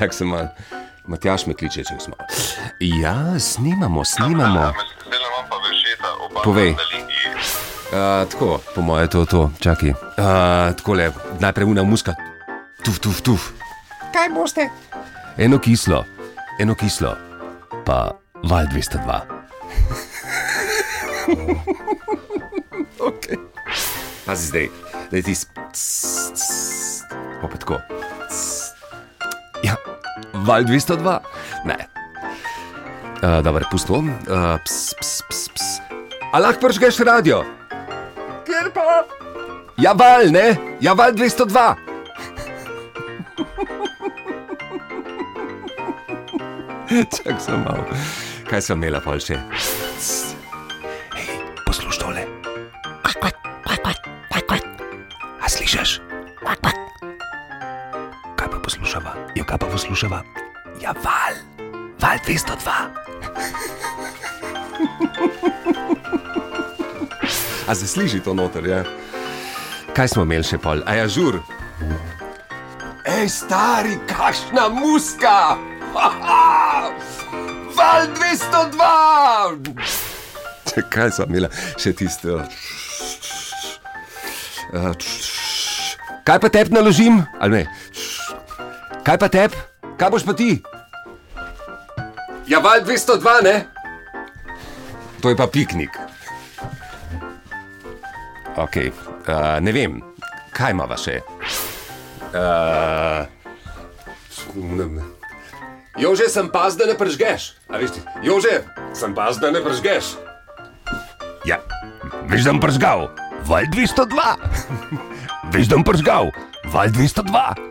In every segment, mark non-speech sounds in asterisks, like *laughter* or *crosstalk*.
Čak se malo. Matjaš me kliče, če smo. Ja, snimamo, snimamo. Zdaj imam pa vešeta, oba Povej. na liniji. Uh, tako, po moje to, to, čakaj. Uh, tako le, najprej una muska. Tuf, tuf, tuf. Kaj boste? Eno kislo, eno kislo, pa val 202. okay. Pazi zdaj, da je ti opet tako. Val 202. Ne. Uh, dobro, pusto. Uh, ps, ps, ps, ps. A lahko pržgeš radio? Ker pa? Ja, val, ne? Ja, val 202. *laughs* Čak sem malo. Kaj sem imela pol še? Hej, poslušaj tole. A slišiš? Kaj pa poslušava? Ja, kaj pa poslušava? Ja, val, val 202. A se sliši to noter, ja? Kaj smo imeli še pol? A ja, žur. Ej, stari, kašna muska! Haha! *laughs* Val 202! Če, Kaj smo imeli še tisto? Kaj pa tep naložim? Ali ne? Kaj pa tep? Kaj boš pa ti? Ja, val 202, ne? To je pa piknik. Ok, uh, ne vem, kaj ima še. Uh, Jože, sem paz, da ne pržgeš. A veš, ti, Jože, sem paz, da ne pržgeš. Ja, veš, da sem pržgal, val 202. *laughs* veš, da sem pržgal, val 202.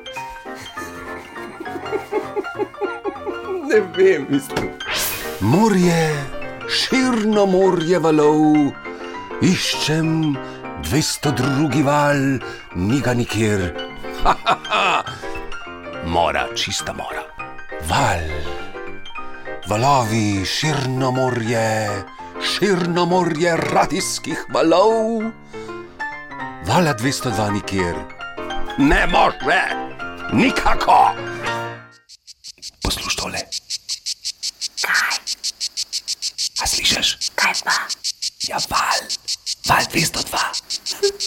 ne vem, mislim. Morje, širno morje valov, iščem 202 val, ni ga nikjer. *laughs* Ha, ha, ha. Mora, čista mora. Val, valovi, širno morje, širno morje radijskih valov. Vala 202 nikjer. Ne more, nikako. slišiš? Kaj pa? Ja, val, val 202.